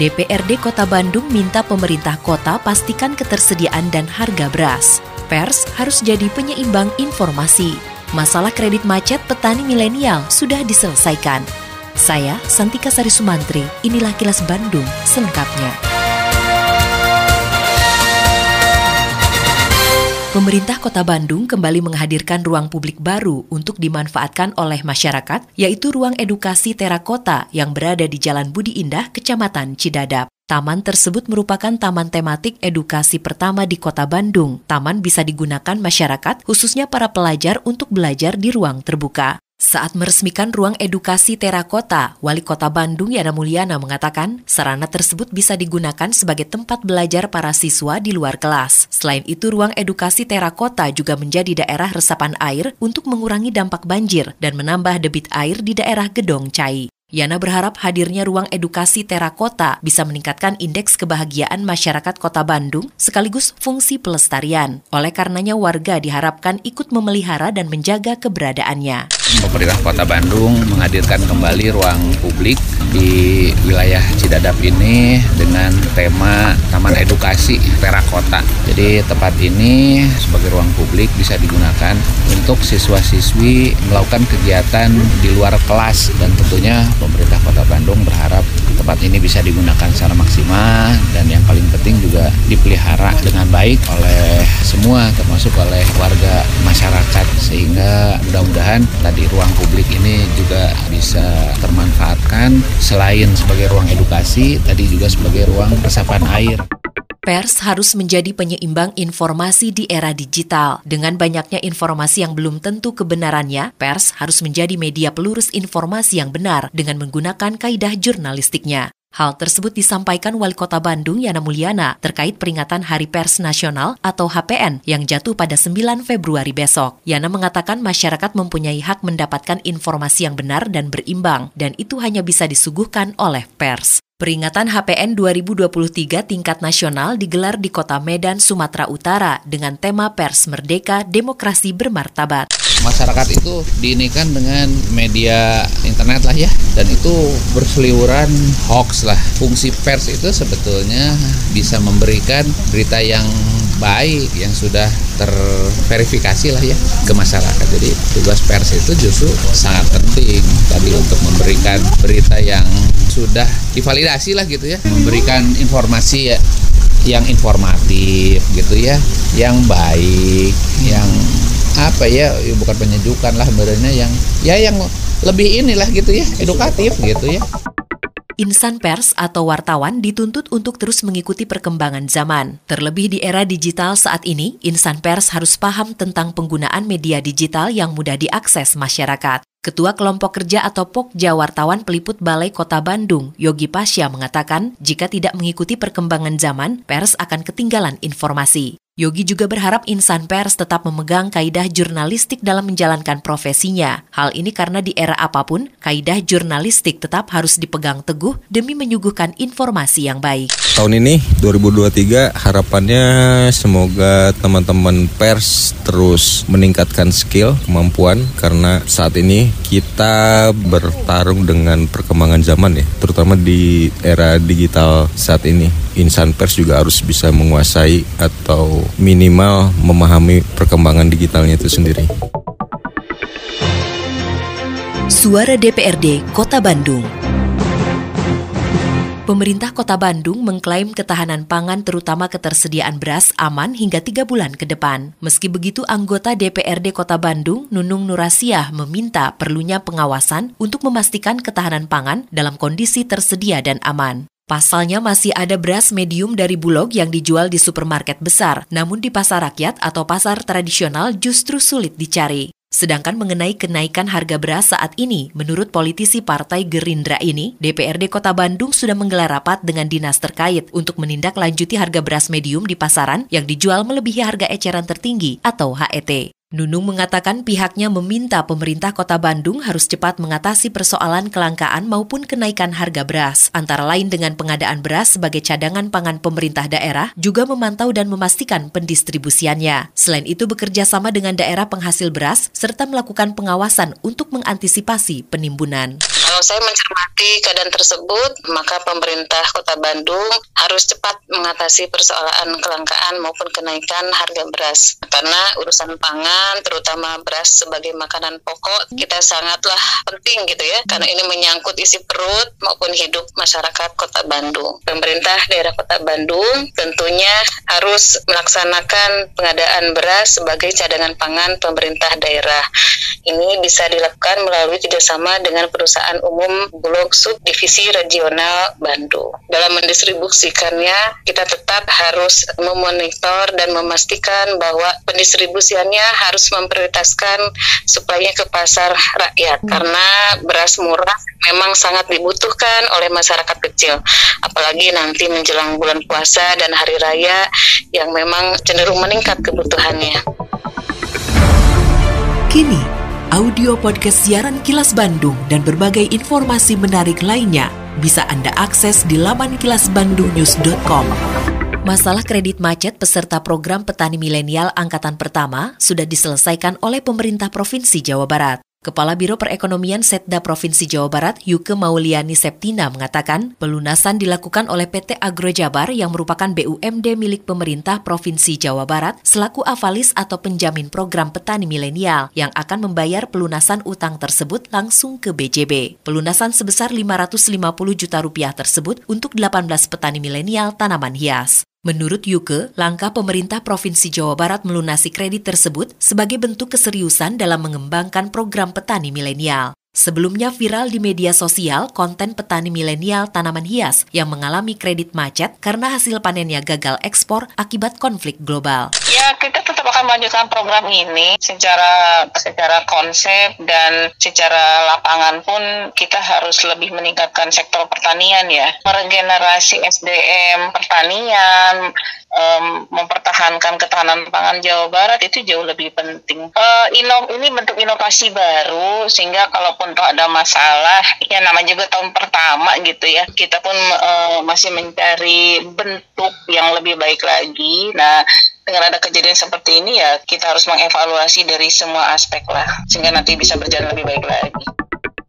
DPRD Kota Bandung minta pemerintah kota pastikan ketersediaan dan harga beras. Pers harus jadi penyeimbang informasi. Masalah kredit macet petani milenial sudah diselesaikan. Saya Santika Sari Sumantri, inilah kilas Bandung selengkapnya. Pemerintah Kota Bandung kembali menghadirkan ruang publik baru untuk dimanfaatkan oleh masyarakat, yaitu ruang edukasi terakota yang berada di Jalan Budi Indah, Kecamatan Cidadap. Taman tersebut merupakan taman tematik edukasi pertama di Kota Bandung. Taman bisa digunakan masyarakat, khususnya para pelajar untuk belajar di ruang terbuka. Saat meresmikan ruang edukasi terakota, Wali Kota Bandung Yana Mulyana mengatakan sarana tersebut bisa digunakan sebagai tempat belajar para siswa di luar kelas. Selain itu, ruang edukasi terakota juga menjadi daerah resapan air untuk mengurangi dampak banjir dan menambah debit air di daerah Gedong Cai. Yana berharap hadirnya ruang edukasi terakota bisa meningkatkan indeks kebahagiaan masyarakat kota Bandung sekaligus fungsi pelestarian. Oleh karenanya warga diharapkan ikut memelihara dan menjaga keberadaannya. Pemerintah kota Bandung menghadirkan kembali ruang publik di wilayah Cidadap ini dengan tema Taman Edukasi Terakota. Jadi tempat ini sebagai ruang publik bisa digunakan untuk siswa-siswi melakukan kegiatan di luar kelas dan tentunya pemerintah Kota Bandung berharap tempat ini bisa digunakan secara maksimal dan yang paling penting juga dipelihara dengan baik oleh semua termasuk oleh warga masyarakat sehingga mudah-mudahan tadi ruang publik ini juga bisa termanfaatkan selain sebagai ruang edukasi tadi juga sebagai ruang resapan air. Pers harus menjadi penyeimbang informasi di era digital. Dengan banyaknya informasi yang belum tentu kebenarannya, pers harus menjadi media pelurus informasi yang benar dengan menggunakan kaidah jurnalistiknya. Hal tersebut disampaikan Wali Kota Bandung Yana Mulyana terkait peringatan Hari Pers Nasional atau HPN yang jatuh pada 9 Februari besok. Yana mengatakan masyarakat mempunyai hak mendapatkan informasi yang benar dan berimbang dan itu hanya bisa disuguhkan oleh pers. Peringatan HPN 2023 tingkat nasional digelar di Kota Medan, Sumatera Utara dengan tema Pers Merdeka Demokrasi Bermartabat. Masyarakat itu diinikan dengan media internet lah ya dan itu berseliweran hoax lah. Fungsi pers itu sebetulnya bisa memberikan berita yang baik yang sudah terverifikasi lah ya ke masyarakat. Jadi tugas pers itu justru sangat penting tadi untuk memberikan berita yang sudah divalidasi lah gitu ya, memberikan informasi ya yang informatif gitu ya, yang baik, yang apa ya, ya bukan penyejukan lah sebenarnya yang ya yang lebih inilah gitu ya, edukatif gitu ya. Insan pers atau wartawan dituntut untuk terus mengikuti perkembangan zaman. Terlebih di era digital saat ini, insan pers harus paham tentang penggunaan media digital yang mudah diakses masyarakat. Ketua Kelompok Kerja atau Pokja Wartawan Peliput Balai Kota Bandung, Yogi Pasya mengatakan, jika tidak mengikuti perkembangan zaman, pers akan ketinggalan informasi. Yogi juga berharap insan pers tetap memegang kaidah jurnalistik dalam menjalankan profesinya. Hal ini karena di era apa pun, kaidah jurnalistik tetap harus dipegang teguh demi menyuguhkan informasi yang baik. Tahun ini 2023 harapannya semoga teman-teman pers terus meningkatkan skill, kemampuan karena saat ini kita bertarung dengan perkembangan zaman ya, terutama di era digital saat ini. Insan pers juga harus bisa menguasai atau minimal memahami perkembangan digitalnya itu sendiri. Suara DPRD Kota Bandung. Pemerintah Kota Bandung mengklaim ketahanan pangan terutama ketersediaan beras aman hingga tiga bulan ke depan. Meski begitu, anggota DPRD Kota Bandung, Nunung Nurasiah, meminta perlunya pengawasan untuk memastikan ketahanan pangan dalam kondisi tersedia dan aman. Pasalnya masih ada beras medium dari Bulog yang dijual di supermarket besar, namun di pasar rakyat atau pasar tradisional justru sulit dicari. Sedangkan mengenai kenaikan harga beras saat ini, menurut politisi Partai Gerindra ini, DPRD Kota Bandung sudah menggelar rapat dengan dinas terkait untuk menindaklanjuti harga beras medium di pasaran yang dijual melebihi harga eceran tertinggi atau HET. Nunung mengatakan pihaknya meminta pemerintah kota Bandung harus cepat mengatasi persoalan kelangkaan maupun kenaikan harga beras, antara lain dengan pengadaan beras sebagai cadangan pangan pemerintah daerah, juga memantau dan memastikan pendistribusiannya. Selain itu bekerja sama dengan daerah penghasil beras, serta melakukan pengawasan untuk mengantisipasi penimbunan. Kalau saya mencermati keadaan tersebut, maka pemerintah Kota Bandung harus cepat mengatasi persoalan kelangkaan maupun kenaikan harga beras. Karena urusan pangan, terutama beras sebagai makanan pokok, kita sangatlah penting gitu ya, karena ini menyangkut isi perut maupun hidup masyarakat Kota Bandung. Pemerintah daerah Kota Bandung tentunya harus melaksanakan pengadaan beras sebagai cadangan pangan pemerintah daerah. Ini bisa dilakukan melalui kerjasama dengan perusahaan Umum Bulog Subdivisi Regional Bandung. Dalam mendistribusikannya, kita tetap harus memonitor dan memastikan bahwa pendistribusiannya harus memprioritaskan supaya ke pasar rakyat hmm. karena beras murah memang sangat dibutuhkan oleh masyarakat kecil apalagi nanti menjelang bulan puasa dan hari raya yang memang cenderung meningkat kebutuhannya. Kini audio podcast siaran Kilas Bandung dan berbagai informasi menarik lainnya bisa Anda akses di laman kilasbandungnews.com. Masalah kredit macet peserta program petani milenial angkatan pertama sudah diselesaikan oleh pemerintah Provinsi Jawa Barat. Kepala Biro Perekonomian Setda Provinsi Jawa Barat, Yuke Mauliani Septina mengatakan, pelunasan dilakukan oleh PT Agro Jabar yang merupakan BUMD milik pemerintah Provinsi Jawa Barat selaku avalis atau penjamin program petani milenial yang akan membayar pelunasan utang tersebut langsung ke BJB. Pelunasan sebesar 550 juta rupiah tersebut untuk 18 petani milenial tanaman hias. Menurut Yuke, langkah pemerintah Provinsi Jawa Barat melunasi kredit tersebut sebagai bentuk keseriusan dalam mengembangkan program petani milenial. Sebelumnya viral di media sosial konten petani milenial tanaman hias yang mengalami kredit macet karena hasil panennya gagal ekspor akibat konflik global. Ya, kita akan melanjutkan program ini secara secara konsep dan secara lapangan pun kita harus lebih meningkatkan sektor pertanian ya. Meregenerasi SDM pertanian, um, mempertahankan ketahanan pangan Jawa Barat itu jauh lebih penting. Uh, ino, ini bentuk inovasi baru sehingga kalaupun toh ada masalah, ya nama juga tahun pertama gitu ya, kita pun uh, masih mencari bentuk yang lebih baik lagi. Nah, dengan ada kejadian seperti ini ya kita harus mengevaluasi dari semua aspek lah sehingga nanti bisa berjalan lebih baik lagi.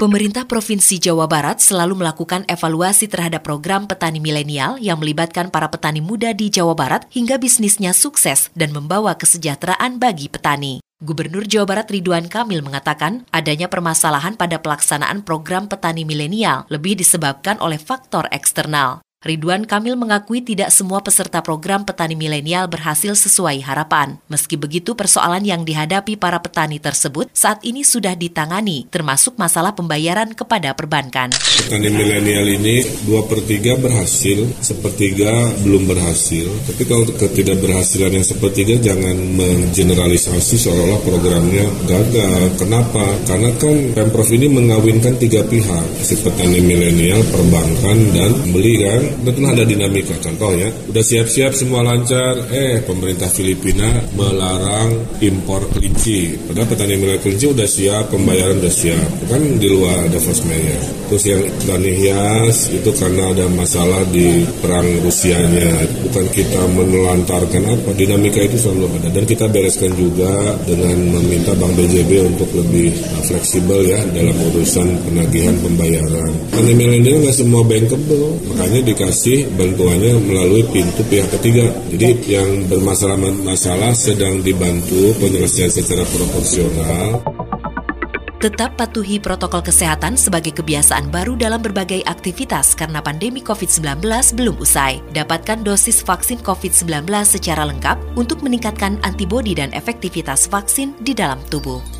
Pemerintah Provinsi Jawa Barat selalu melakukan evaluasi terhadap program petani milenial yang melibatkan para petani muda di Jawa Barat hingga bisnisnya sukses dan membawa kesejahteraan bagi petani. Gubernur Jawa Barat Ridwan Kamil mengatakan adanya permasalahan pada pelaksanaan program petani milenial lebih disebabkan oleh faktor eksternal. Ridwan Kamil mengakui tidak semua peserta program petani milenial berhasil sesuai harapan. Meski begitu, persoalan yang dihadapi para petani tersebut saat ini sudah ditangani, termasuk masalah pembayaran kepada perbankan. Petani milenial ini dua per tiga berhasil, sepertiga belum berhasil. Tapi kalau ketidakberhasilan yang sepertiga jangan mengeneralisasi seolah-olah programnya gagal. Kenapa? Karena kan Pemprov ini mengawinkan tiga pihak, si petani milenial, perbankan, dan beli kan tentu ada dinamika. Contoh ya, udah siap-siap semua lancar, eh pemerintah Filipina melarang impor kelinci. Padahal petani mulai kelinci udah siap, pembayaran udah siap. Kan di luar ada force mayor. Terus yang petani hias itu karena ada masalah di perang Rusianya. Bukan kita menelantarkan apa, dinamika itu selalu ada. Dan kita bereskan juga dengan meminta Bank BJB untuk lebih fleksibel ya dalam urusan penagihan pembayaran. Petani milenial nggak semua bankable, makanya di dikasih bantuannya melalui pintu pihak ketiga. Jadi yang bermasalah-masalah sedang dibantu penyelesaian secara proporsional. Tetap patuhi protokol kesehatan sebagai kebiasaan baru dalam berbagai aktivitas karena pandemi COVID-19 belum usai. Dapatkan dosis vaksin COVID-19 secara lengkap untuk meningkatkan antibodi dan efektivitas vaksin di dalam tubuh.